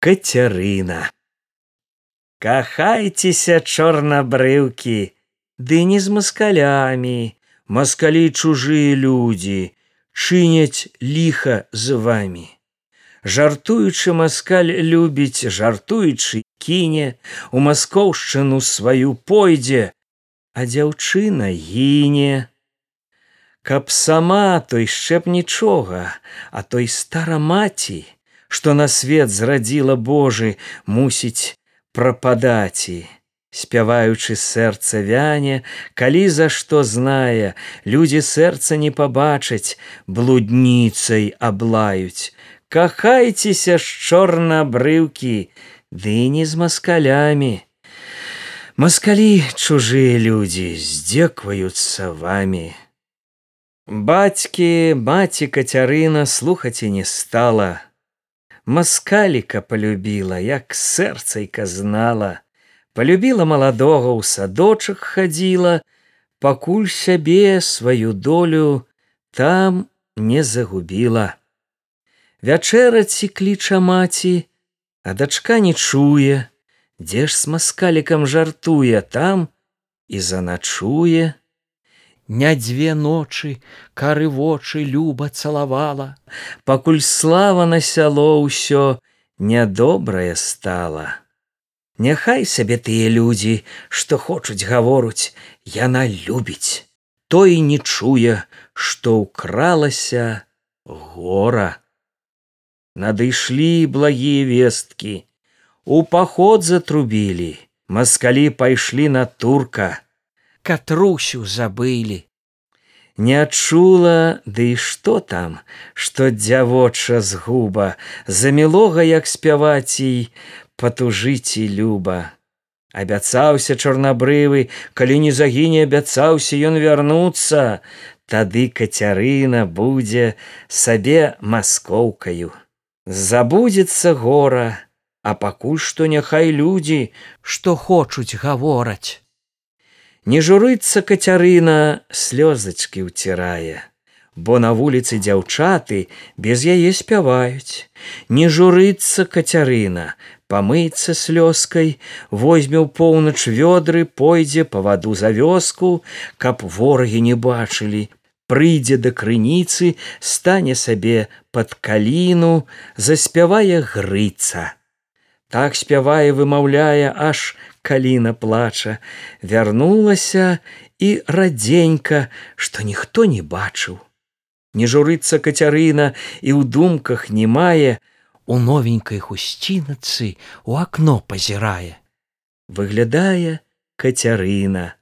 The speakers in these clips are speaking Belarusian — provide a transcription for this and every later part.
Кацярына. Кахайцеся чорнабрыўкі, ды не з маскалямі, маскалі чужыя людзі, чыняць ліха з вамі. Жартуючы маскаль любіць, жартуючы кіне, у маскоўшчыну сваю пойдзе, а дзяўчына гіне. Каб сама той шчэп нічога, а той старамаці, што на свет зрадзіла Божы, мусіць прападаці. Спяваючы сэрца вяне, калі за што знае, людзі сэрца не пабачаць, блудніцай аблаюць. Кахайцеся ж чорнабрыўкі, ды не з маскалямі. Маскалі чужыя людзі здзекваюцца вамі. Бацькі, маці Кацярына слухаць і не стала маскаліка полюбіла як сэрцайка знала. Полюбіла маладога ў садочак хадзіла. Пакуль сябе сваю долю там не загубіла. Вячэраці кліча маці а дачка не чуе. Дзе ж с маскалікам жартуе там і заначуе не дзве ночы кары вочы люба цалавала. Пакуль слава на сяло ўсё нядобрае стала. Няхай сабе тыя людзі што хочуць гаворуць яна любіць. Той не чуе што ўкралася гора. Надышлі благія весткі. У паход затрубілі. Маскалі пайшлі на турка катрусю забылі. Не адчула, ды і што там, што дзявоча згуба, замілога, як спяваць і патужыць і люба. Абяцаўся чорнабрывы, калі не загіне абяцаўся ён вярнуцца, тады кацярына будзе сабе маскоўкаю. Забудзецца гора, а пакуль што няхай людзі, што хочуць гавораць. Не журыцца кацярына слёзачкі ўцірае, бо на вуліцы дзяўчаты без яе спяваюць. Не журыцца кацярына, памыцца слёзкай, возьме ў поўнач вёдры, пойдзе па ваду за вёску, каб ворагі не бачылі, прыйдзе да крыніцы, стане сабе пад каліну, заспявае грыца. Так спявае вымаўляе аж каліна плача, вярнулася і радзенька, што ніхто не бачыў. Не журыцца кацярына і ў думках не мае, у новенькай хусцінацы у акно пазірае. Выглядае кацярына.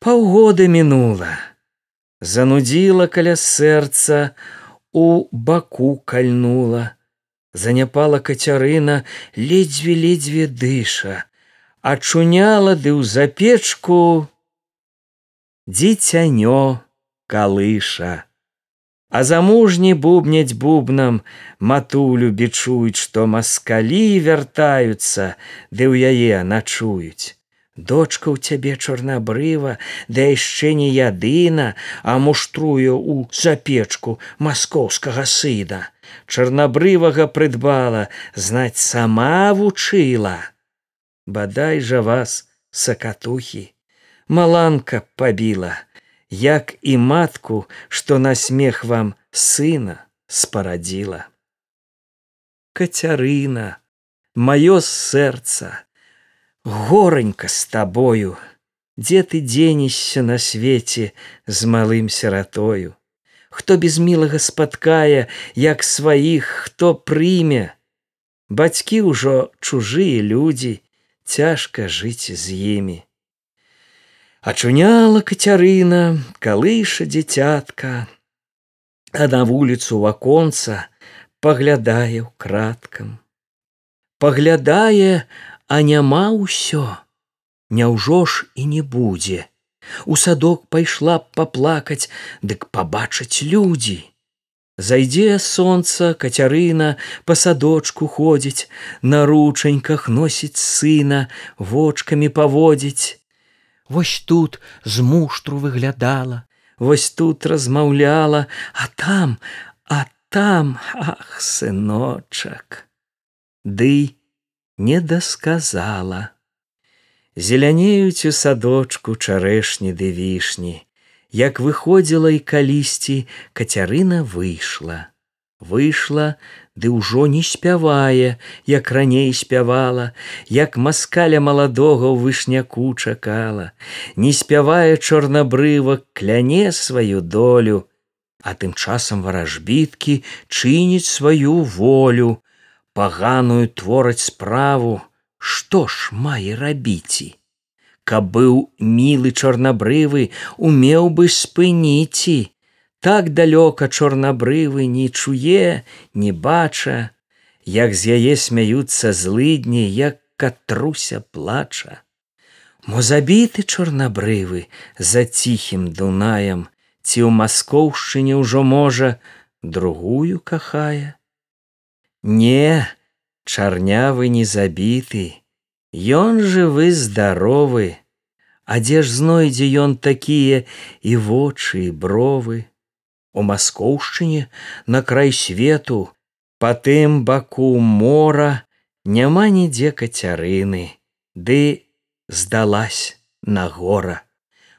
Паўгода мінула, занудзіла каля сэрца, у баку кальнула, заняпала кацярына ледзьве ледзьве дыша, ачуняла ды ў запечку дзіцянё калыша. А замужні бубняць бубнам матулю бічуюць што маскалі вяртаюцца ды ў яе начуюць. Дочка ў цябе чорнабрыва да яшчэ не ядына а муштруе ў запечку маскоўскага сыда чарнабрывага прыдбала знаць сама вучыла бадай жа вас сакатухі. Маланка пабіла як і матку што на смех вам сына спарадзіла. Кацярына маё сэрца горанька з табою. Дзе ты дзенешся на свеце з малым сиратою хто без мілага спаткае як сваіх хто прыме? Бацькі ўжо чужыя людзі цяжка жыць з імі. Ачуняла кацярына, калыша дзіцятка, а на вуліцу ў аконца паглядае ў краткам. Паглядае, а няма ўсё, Няўжо ж і не будзе. У садок пайшла б паплакаць, дык пабачаць людзі. Зайдзе сонца, кацярына па садочку ходзіць, на ручаньках носіць сына, вочкамі паводзіць. Вось тут з муштру выглядала, Вось тут размаўляла, а там, а там, ах, сыночак. ды не дасказала. Зелянеюць у садочку чарэшні ды вішні, Як выходзіла і калісьці кацярына выйшла. Выйшла, ды ўжо не спявае, як раней спявала, як маскаля маладога ў вышняку чакала, Не спявае чорнабрывак, кляне сваю долю, а тым часам варажбіткі чыніць сваю волю, паганую твораць справу, што ж мае рабіці каб быў мілы чорнабрывы умеў бы спыніці так далёка чорнабрывы не чуе не бача. Як з яе смяюцца злыдні як катруся плача. Мо забіты чорнабрывы за ціхім дунаем ці ў маскоўшчыне ўжо можа другую кахае. Не чарнявы не забіты Ён жывы здаровы, А дзе ж знойдзе ён такія і вочы і бровы. У маскоўшчыне на край свету, па тым баку мора няма нідзе кацярыны, ды здалась на гора.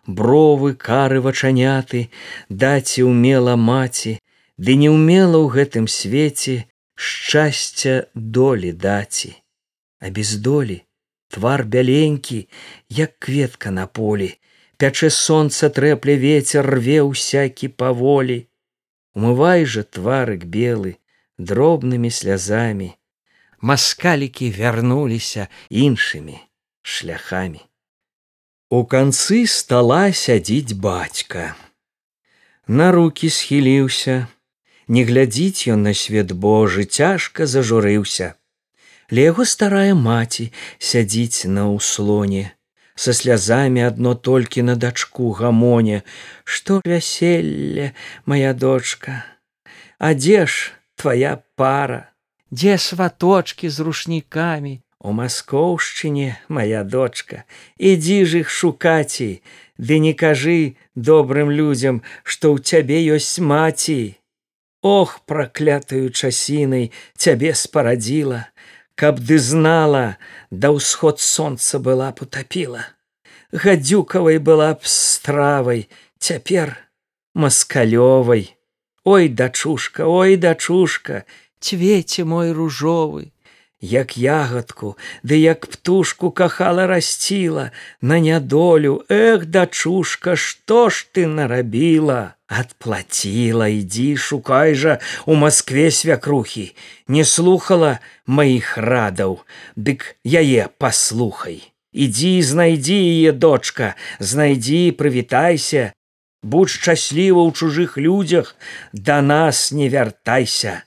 Бровы кары вачаняты, даці умела маці, ды не ўмела ў гэтым свеце шчасця долі даці, а без долі твар бяленькі як кветка на полі. Пячэ сонца трэпле ветер рве ўсякі паволі. Умывай жа тварык белы дробнымі слязамі. Маскалікі вярнуліся іншымі шляхамі. У канцы стала сядзіць бацька. На руки схіліўся. Не глядзіць ён на свет божы цяжка зажурыўся Ля яго старая маці сядзіць на ўслоне, са слязамі адно толькі на дачку гамоне, што вяселле, моя дочка, А дзе ж твоя пара, Дзе сваточки з рушнікамі, У маскоўшчыне моя дочка, ідзі ж іх шукаці, Ды не кажы добрым людзям, што ў цябе ёсць маці. Ох, праклятаю часінай цябе спарадзіла каб ды знала да ўсход сонца была потапіла гадзюкавай была б стравай цяпер маскалёвай. Ой дачушка ой дачушка цвеце мой ружовы. Як ягадку ды як птушку кахала расціла на нядолю. Эх дачушка што ж ты нарабіла адплаціла ідзі шукай жа у москве свякрухі не слухала маіх радаў дык яе паслухай ідзі знайдзі яе дочка знайдзі прывітайся будь шчасліва ў чужых людзях да нас не вяртайся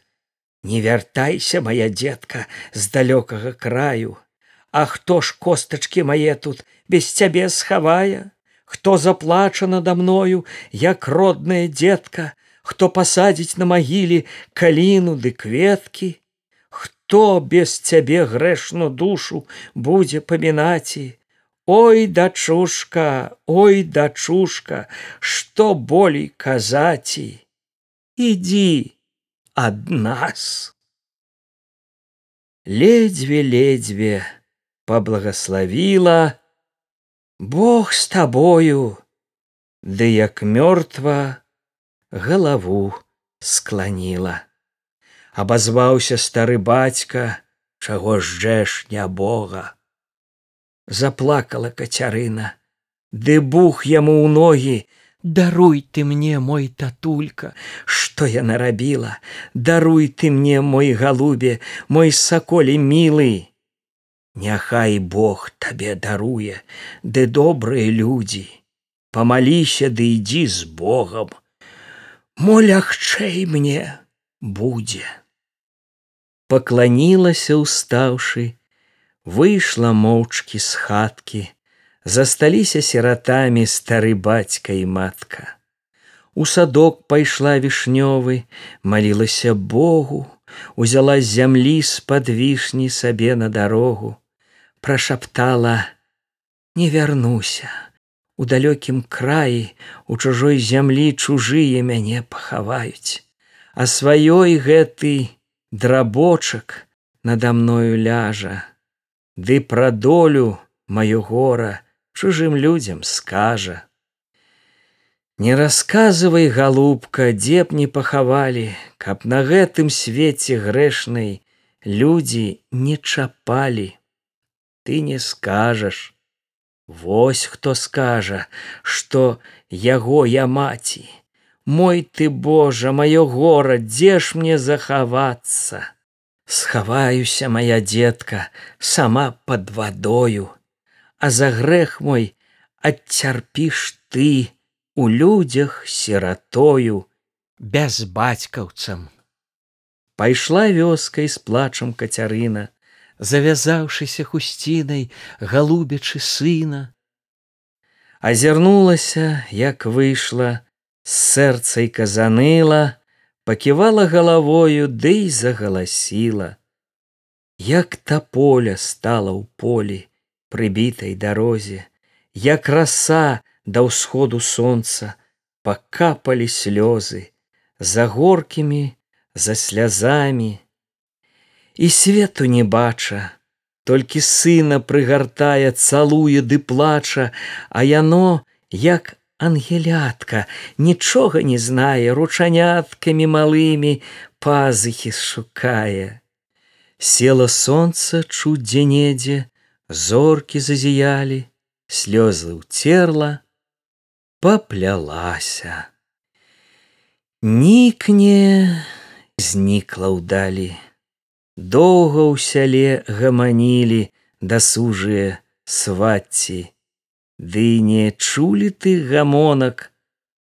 Не вяртайся, моя дзетка з далёкага краю, А хто ж костачки мае тут без цябе схавае, Хто заплача надо мною, як родная дзетка, хто пасадзіць на магіле каліну ды кветкі, Хто без цябе грэшну душу будзе памінаці, Ой дачушка, ой дачушка, што болей казаці, ідзі, ад нас. Ледзьве ледзьве поблагословила Бог с тобою, Ды як мёртва галаву скланіла. Абазваўся стары бацька, чаго жжэш не Бога. Заплакала кацярына, Ды бух яму ў ногі, Даруй ты мне мой татулька, што я нарабіла, Даруй ты мне мой галубе, мой саколі мілы. Няхай Бог табе даруе, ды добрыя людзі, Памаліся ды ідзі з Богом, Мо лягчэй мне будзе. Пакланілася устаўшы, выйшла моўчкі з хаткі, засталіся сіратамі стары бацька і матка. У садок пайшла вішнёвы, малілася Богу, узяла з зямлі з-пад вішні сабе на дарогу, прашаптала: « Не вярнуся, У далёкім краі у чужой зямлі чужыя мяне пахаваюць, А сваёй гэты драбочак надо мною ляжа, Ды пра долю маё гора чужым людзям скажа. Не расказвай, галубка, дзе б не пахавалі, каб на гэтым свеце грэшнай людзі не чапалі. Ты не скажаш. Вось хто скажа, што яго я маці. Мой ты Божа, маё гора, дзе ж мне захавацца. Схаваюся, моя дзетка, сама под вадою, А за грэх мой адцярпіш ты, у людзях сиратою без бацькаўцам пайшла вёскай з плачам кацярына завязаўшыся хусцінай галубячы сына. Азірнулася як выйшла сэрцай казаныла паківала галавою ды да загаласіла. Як та поля стала ў полі прыбітай дарозе як раса да ўсходу сонца пакапалі слёзы за горкімі за слязамі і свету не бача толькі сына прыгартае цалуе ды плача а яно як ангелятка нічога не знае ручаняткамі малымі пазыхі шукае села сонца чуць дзе-недзе зоркі зазіялі слёзы ўцерла поплялася. Нікне знікла ўдалі. Доўга ў сяле гаманілі дасужыя свацці. Ды не чулі ты гамонак,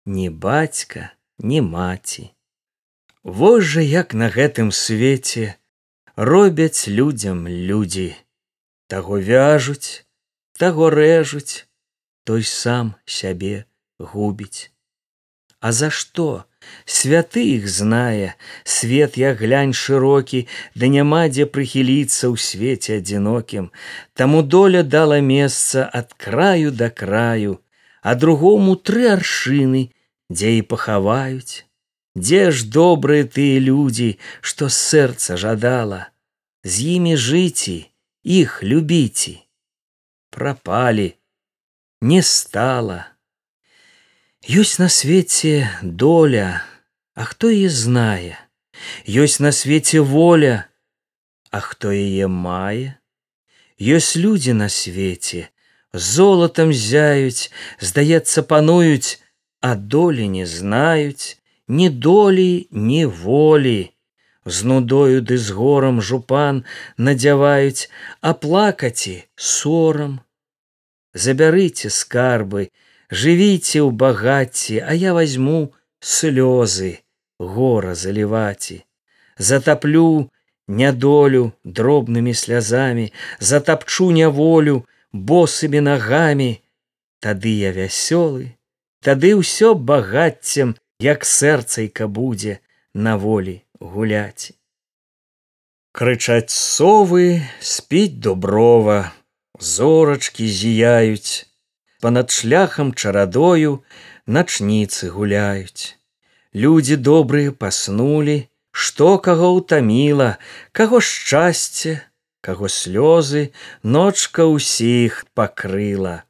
ні бацька, ні маці. Вось жа як на гэтым свеце робяць людзям людзі, таго вяжуць, таго рэжуць, той сам сябе губіць. А за што? Святы іх знае, свет я глянь шырокі, да няма дзе прыхіліцца ў свеце адзінокім, Таму доля дала месца ад краю да краю, а другому тры аршыны, дзе і пахаваюць. Дзе ж добрыя тыя людзі, што сэрца жадала, з імі жыці, іх любіце. Прапалі, не стала. Ёсць на свеце доля, а хто яе знае, ёсць на свеце воля, а хто яе мае, ёсць людзі на свеце золатам зяюць здаецца пануюць а долі не знаюць ні долі ні волі з нудою ды з горам жупан надзяваюць а плакаці сорам. Забярыце скарбы жывіце ў багацці, а я возьму слёзы гора заліваці, затаплю нядолю дробнымі слязамі, затапчу няволю босымі нагамі, Тады я вясёлы, тады ўсё багаццем, як сэрцайка будзе на волі гуляць. Крычаць совы, спіць дуброва, зорачкі зіяюць, понад шляхам чарадою начніцы гуляюць. Людзі добрыя паснулі, што каго ўтаміла, каго шчасце, каго слёзы, ночка ўсіх пакрыла.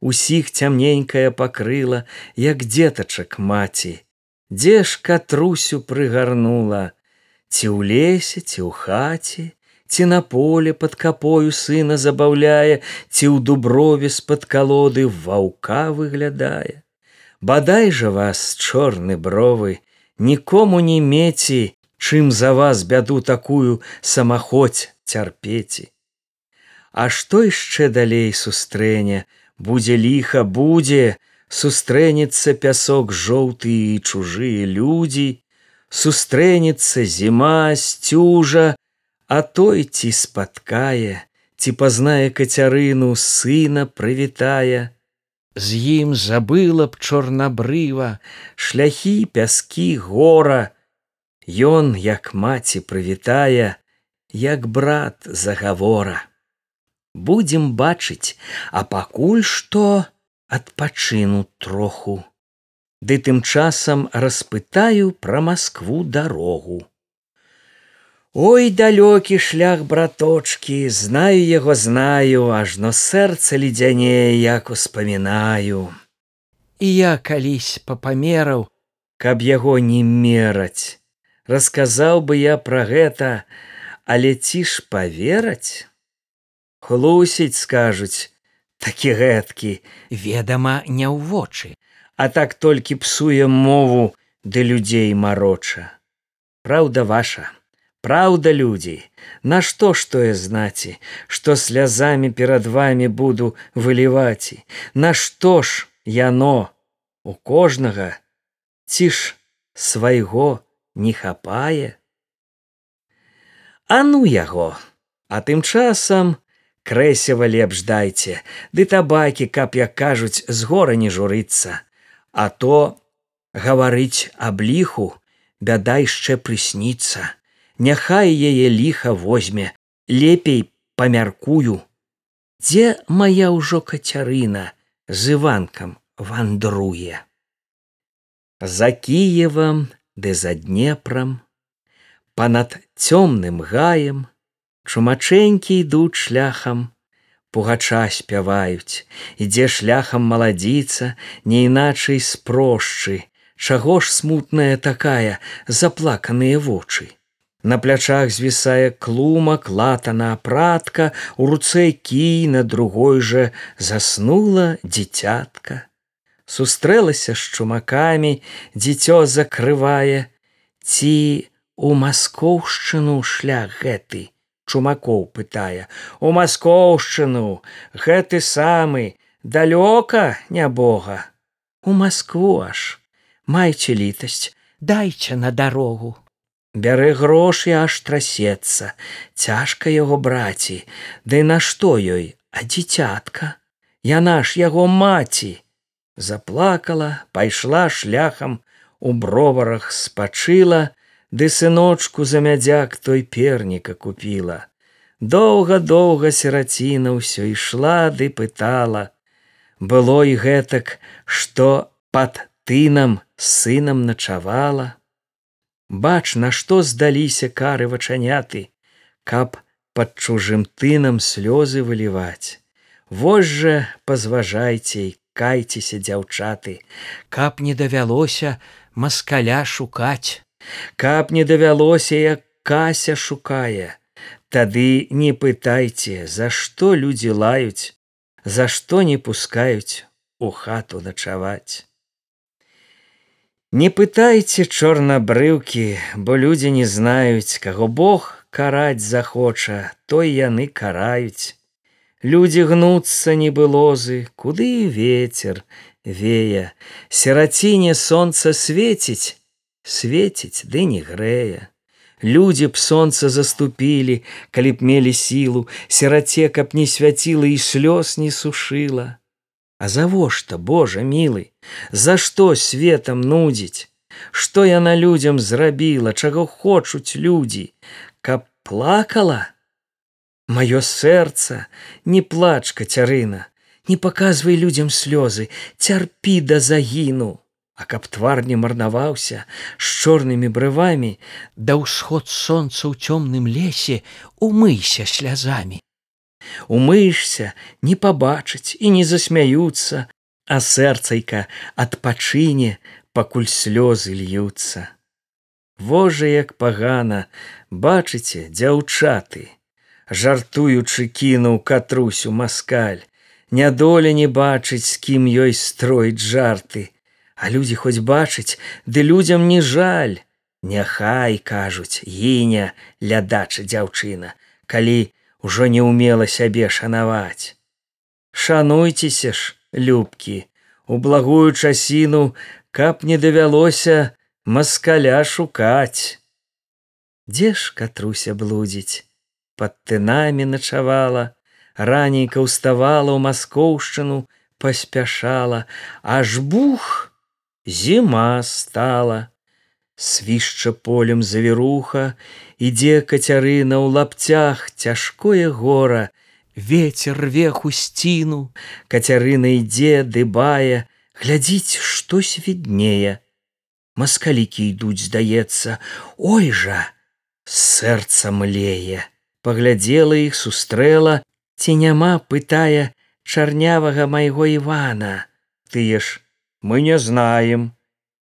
Усіх цямненькая пакрыла, як дзетачак маці. Дзе ж катрусю прыгарнула, ці ў лесе, ці ў хаце, ці на поле под капою сына забаўляе, ці ў дуброве з-пад калоды ваўка выглядае. Бадай жа вас чорны бровы, нікому не меці, чым за вас бяду такую самахоць цярпеці. А што яшчэ далей сустрэне, будзе ліха будзе, сустрэнецца пясок жоўты і чужыя людзі, сустрэнецца зіма сцюжа, а той ці спаткае, ці пазнае кацярыну сына прывітае. З ім забыла б чорнабрыва, шляхі пяскі гора. Ён, як маці прывітае, як брат загавора. Будзем бачыць, а пакуль што адпачыну троху. Ды тым часам распытаю пра Маскву дарогу. Ой далёкі шлях браточки, знаю яго знаю, ажно сэрца ледзяне, як успамінаю. І я калісь папамераў, каб яго не мераць. Расказаў бы я пра гэта, але ці ж павераць? Хлусіць скажуць, такі гэткі, ведама, не ў вочы, а так толькі псуе мову ды людзей мароча. Праўда ваша. Праўда, людзі, Нашто ж тое знаці, што слязамі перад вами буду выліваць, Нашто ж яно у кожнага? Ці ж свайго не хапае? А ну яго, а тым часам крэсева лепш дайце, ды табакі, каб як кажуць, з гора не журыцца, А то гаварыць аб ліху, бяда яшчэ прысніцца няхай яе ліха возьме лепей памяркую. Дзе моя ўжо кацярына з іванкам вандруе? За кіевам ды за днепром понад цёмным гаем чумачэнькі ідуць шляхам пугача спяваюць ідзе шляхам маладзіца не іначай спрошчы. Чаго ж смутная такая заплаканыя вочы На плячах звісае клумак, латана апратка, у руцэ кій на другой жа заснула дзіцятка. Сустрэлася з чумакамі, дзіцё закрывае, ці у маскоўшчыну шлях гэты? Чумакоў пытае. У маскоўшчыну гэты самы далёка нябога. У москву аж. Майце літасць дайце на дарогу бярэ грошы аж трасецца цяжка яго браці. Ды нашто ёй а дзіцятка? Яна ж яго маці. Заплакала пайшла шляхам у броварах спачыла ды сыночку за мядзяк той перніка купіла. Доўга доўга сіраціна ўсё ішла ды пытала. Было і гэтак што пад тынам сынам начавала Бач, на што здаліся кары вачаняты, каб пад чужым тынам слёзы выліваць. Вось жа пазважайце і кайцеся дзяўчаты, каб не давялося маскаля шукаць, каб не давялося, як кася шукае, Тады не пытайце, за што людзі лаюць, за што не пускаюць у хату начаваць. Не пытайце чорнабрыўкі, бо людзі не знаюць, каго Бог караць захоча, той яны караюць. Людзі гнуцца нібы лозы, куды ветер вее, сераціне сонца свеціць, свеціць ды не грэе. Людзі б сонца заступілі, калі б мелі сілу, сераце, каб не свяціла і слёз не сушыла. А завошта Божа мілы, За што светам нудзіць, Што яна людзям зрабіла, чаго хочуць людзі, каб плакала? Маё сэрца, не плач кацярына, не паказвай людзям слёзы, цярпі да загіну, А каб твар не марнаваўся з чорнымі брывамі, да ўсход сонца ў цёмным лесе умыйся слязамі умыешься не пабачыць і не засмяюцца а сэрцайка адпачыне пакуль слёзы льюцца. Вожа як пагана бачыце дзяўчаты жартуючы кінуў катрусю маскаль нядоля не бачыць з кім ёй строіць жарты а людзі хоць бачыць ды людзям не жаль. Няхай кажуць гіня лядача дзяўчына калі ужо не ўмела сябе шанаваць. Шануйцеся ж, любкі, у благую часіну, каб не давялося маскаля шукаць. Дзе ж катруся блудзіць, пад тынамі начавала, ранейка ўставала ў маскоўшчыну, паспяшала, аж бух зіма стала свішча полем завіруха ідзе кацярына ў лапцях цяжкое гора ветер рве хусціну кацярына ідзе дыбае глядзіць штось віднее. Маскалікі ідуць здаецца ой жа сэрца млее паглядзела іх сустрэла ці няма пытае чарнявага майго ивана тыя ж мы не знаем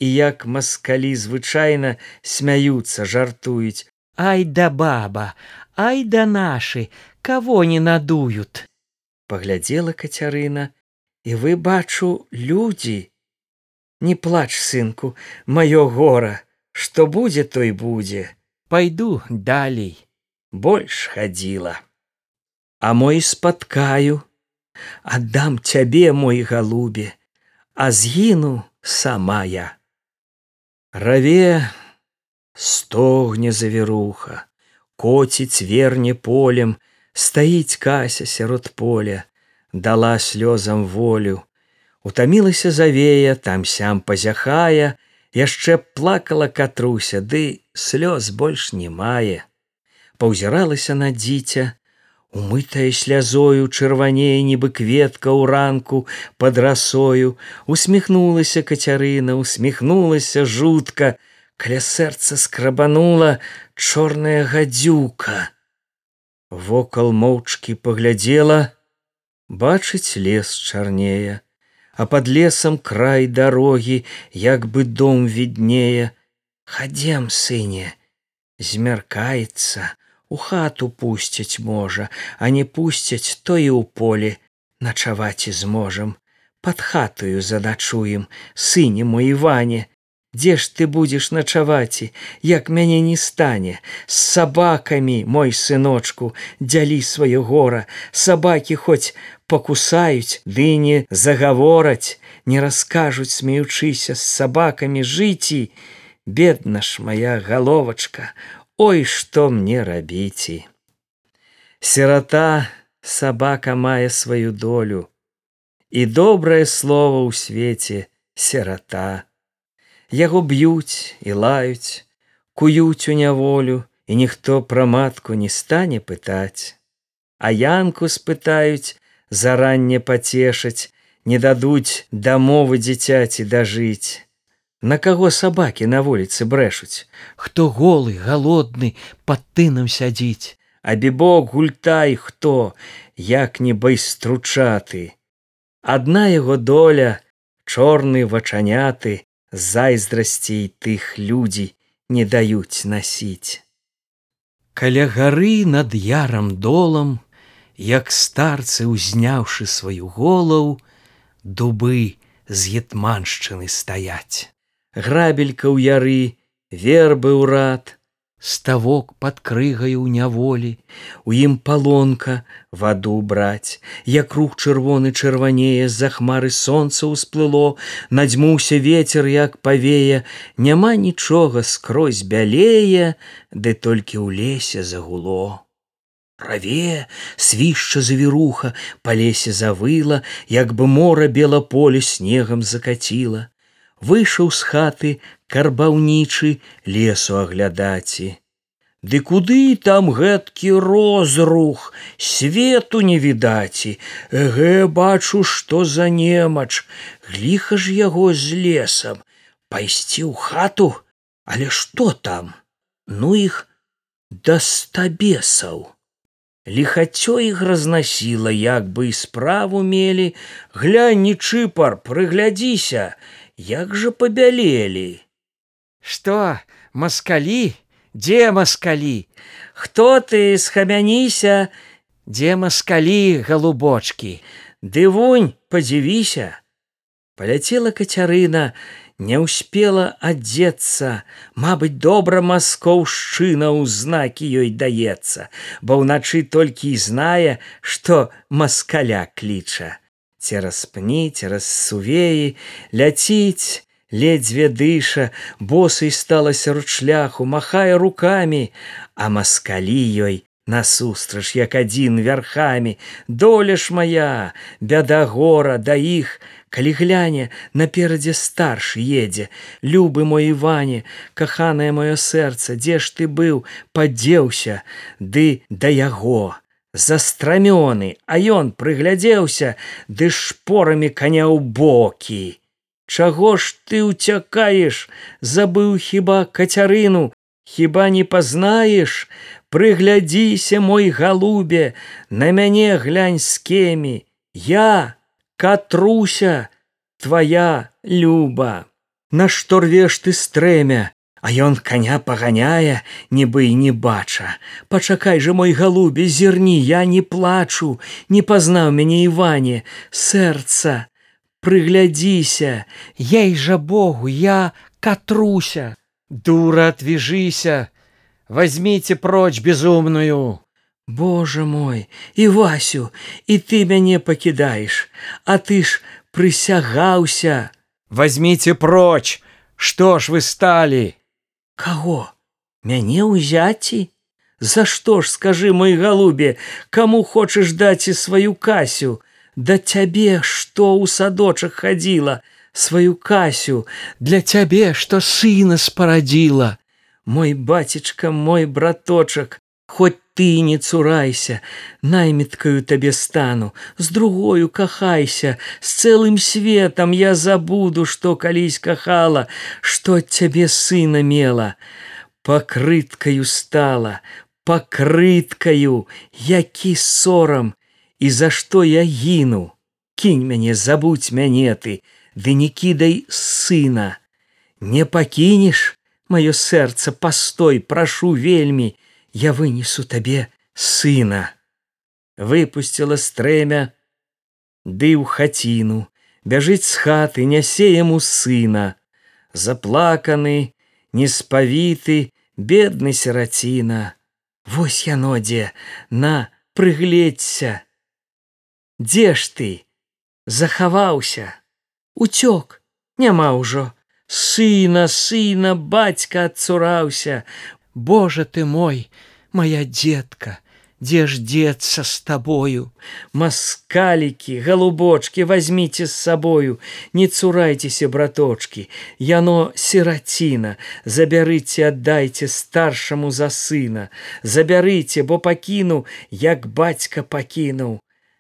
і як маскалі звычайна смяюцца жартуюць. Ай да баба ай да нашы кого не надуют? Паглядзела кацярына і вы бачу людзі. Не плач сынку маё гора што будзе той будзе. Пойду далей больш хадзіла. А мой спаткаю аддам цябе мой галубе а згіну сама я раве стогне завіруха коціць верне полем стаіць кася сярод поля дала слёзам волю. Утамілася завея там сям пазяхае яшчэ плакала катруся ды слёз больш не мае. Паўзіралася на дзіця умытая слязою чырванее нібы кветка ў ранку под расою усміхнулася кацярына усміхнулася жутка каля сэрца скрабанула чорная гадзюка вокал моўчкі паглядзела бачыць лес чарнее а под лесам край дарогі як бы дом віднее хадзем сыне змяркаецца у хату пусціць можа а не пусцяць то і ў поле начаваць і зможам. Под хатаю задачуем сыне мой іване. Дзе ж ты будзеш начаваці як мяне не стане? З сабакамі мой сыночку дзялі сваё гора. Сабакі хоць пакусаюць ды не загавораць не раскажуць смеючыся з сабакамі жыці бедна ж моя галовачка ой што мне рабіці сірата сабака мае сваю долю і добрае слово ў свеце сірата яго б'юць і лаюць куюць у няволю і ніхто пра матку не стане пытаць а янку спытаюць заранне пацешаць не дадуць дамовы дзіцяці дажыць На каго сабакі на вуліцы брэшуць, хто голы галодны пад тынам сядзіць, а бібок гультай хто, як не байстручаты. Адна яго доля чорны вачаняты зайздрасцей тых людзей не даюць насіць. Каля гары над ярам долам, як старцы узняўшы сваю голаў, дубы з гетманшчыны стаяць грабелька ў яры вербы ўрад ставок под крыгаю ў няволі у ім палонка ваду браць. Як рух чырвоны чырванее з-за хмары сонца ўсплыло надзьмуўся ветер як павее няма нічога скрозь бялее ды толькі ў лесе загуло. Праве свішча завіруха па лесе завыла як бы мора бела поле снегам закаціла выйшаў з хаты карбаўнічы лесу аглядаці. Ды куды там гэткі розрух свету не відаці гэ бачу што за немач. Ліха ж яго з лесам пайсці ў хату. Але што там? Ну іх да стабесаў лихацё іх разнасіла як бы і справу мелі. Глянь не чыпар прыглядзіся як жа пабялелі что маскалі дзе маскалі хто ты схамяніся дзе маскалі галубочки дывунь падзівіся паляцела кацярына не ўспела адзецца мабыць добра маскоўшчына ў знакі ёй даецца. Бо ўначы толькі і знае што маскаля кліча цераз пні цераз сувеі ляціць ледзьве дыша босый стала сярод шляху махае руками а маскалі ёй насустрач як адзін вярхамі. Доля ж моя бяда гора да іх калі гляне наперадзе старшы едзе. Любы мой іване каханае маё сэрца дзе ж ты быў падзеўся ды да яго застрамёны, а ён прыглядзеўся ды шпорамі каня ў бокі. Чаго ж ты ўцякаеш, забыў хіба кацярыну, хіба не пазнаеш? Прыглядзіся мой галубе на мяне глянь з кемі. Я катруся твоя люба. На што рвеш ты стрэмя А ён коня паганяе, нібы і не бача. Пачакай же мой галубе, зірні, я не плачу, не пазнаў мяне Іване, сэрца, прыглядзіся, Ей жа Богу, я катруся, дура отвяжися, возьмите прочь безумную. Боже мой, і Васю, і ты мяне пакідаеш, а ты ж прысягаўся. Возьмите прочь, что ж вы стали? Каго? Мяне ўзяці? За што ж скажы мой галубе, каму хочаш даць і сваю касю, Да цябе што ў садочак хадзіла, сваю касю, для цябе, што сына спарадзіла. Мой бацечка, мой браточак, Хоць ты не цурайся, найміткаю табе стану, з другою кахайся, з цэлым светам я забуду, што калісь кахала, што цябе сына мела. Пакрыткаю стала, пакрыткаю, які сорам, і за што я гіну. Кінь мяне, забудь мяне ты, ды не кідай сына. Не пакінеш, маё сэрца пастой, прашу вельмі, я вынесу табе сына. Выпустила стрэмя ды ў хаціну бяжыць з хаты нясе яму сына. Заплаканы неспавіты бедны сераціна вось яно дзе на прыгледься дзе ж ты? Захаваўся уцёк няма ўжо. Сына сына бацька адцураўся Боже ты мой, моя детка, дзе ж деться с тобою? Маскалікі, голубочки, возьмите с собою, не цурайтеся, браточки, Яно сираціна, забярыце, аддайце старшаму за сына, забярыце, бо пакіну, як бацька пакінуў.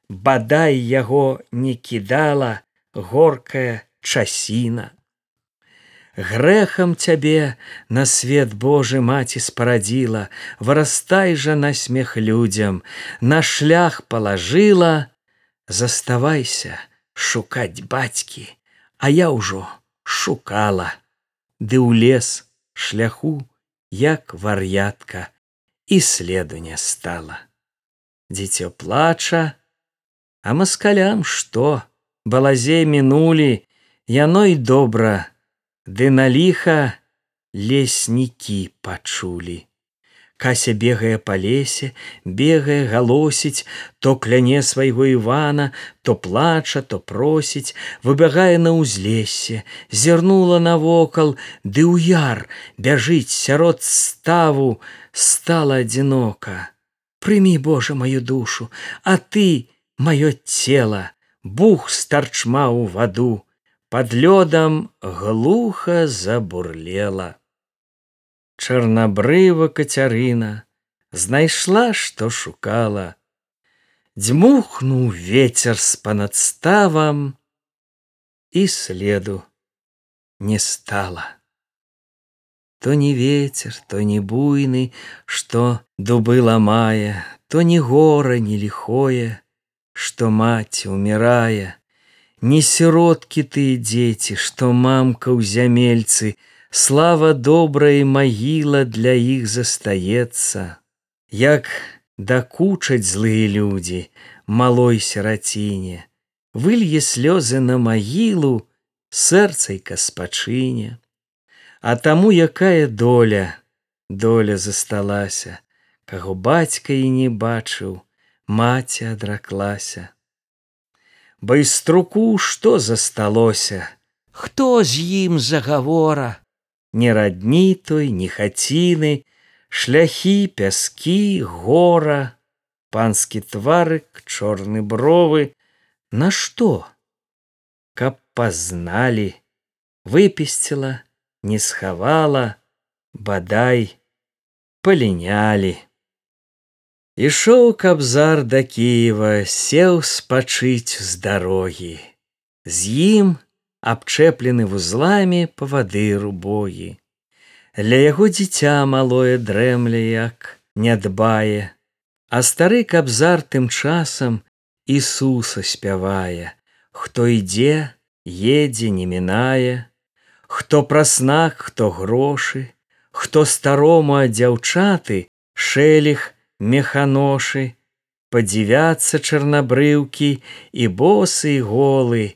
Бадай яго не кідала горкая часіна грэхам цябе на свет Божы маці спарадзіла, вырастай жа на смех людзям, на шлях палажыла, заставайся шукаць бацькі, а я ўжо шукала, ды ў лес шляху, як вар'ятка і следу не стала. Дзіцё плача, а маскалям што, балазе мінулі, яно і добра, Ды на ліха леснікі пачулі. Кася бегае па лесе, бегае галосіць, то кляне свайго Івана, то плача, то просіць, выбягае на ўзлесе, зірнула навокал, ды ў яр бяжыць сярод ставу, стала адзінока. Прымі Божа маю душу, а ты, маё цела, бух старчма ў ваду, под лёдам глухо забурлела. Чарнабрыва кацярына знайшла, што шукала. Дзьмухнуў ветер з панадставам і следу не стала. То не ветер, то не буйны, што дубы ламае, то не гора не лихое, што маці умирае, Не сіроткі ты дзеці, што мамка ў зямельцы, Слава добрая магіла для іх застаецца. Як дакучаць злыя людзі, малой сераціне, Вылье слёзы на магілу, сэрцайка спачыне. А таму якая доля, доля засталася, Каго бацька і не бачыў, маці адраклася байструку што засталося? Хто з ім загавора не радні той не хаціны шляхі пяскі гора панскі тварык чорны бровы на што каб пазналі выпісціла не схавала бадай палінялі Ішоў кабзар да Кіева, сеў спачыць з дарогі. З ім абчэплены вузламі па вады рубогі. Ля яго дзіця малое дрэмля як не дбае, А стары кабзар тым часам Ісуса спявае, Хто ідзе, едзе, не мінае, Хто пра снах, хто грошы, Хто старому а дзяўчаты, шэліх механошы, падзівяцца чарнабрыўкі і босы і голы,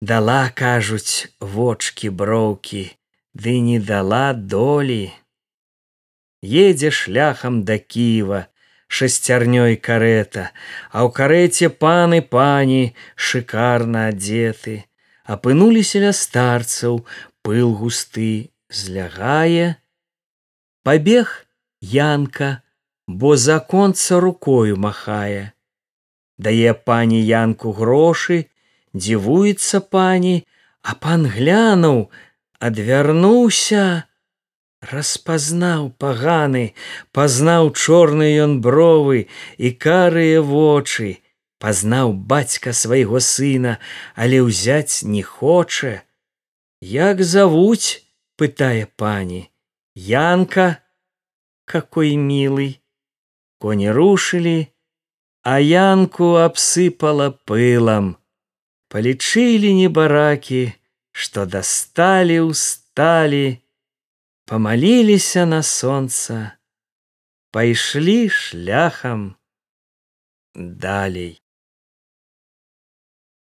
дала кажуць вочки броўкі ды не дала долі. Едзе шляхам да ківа шасцярнёй карета а ў карэце паны пані шыкарна адзеты. Апынуліся ля старцаў пыл густы злягае. Пабег янка бо законца рукою махае дае пані янку грошы дзівуецца пані, а пан глянуў, адвярнуўся, распазнаў паганы, пазнаў чорныя ён бровы і карыя вочы, пазнаў бацька свайго сына, але ўзяць не хоча. Як завуць, пытае пані, Янка, какой милый. Коні рушылі, а янку абсыпала пылам полічылі небаракі, што дасталі усталі, помаліліся на сонца, пайшлі шляхам далей.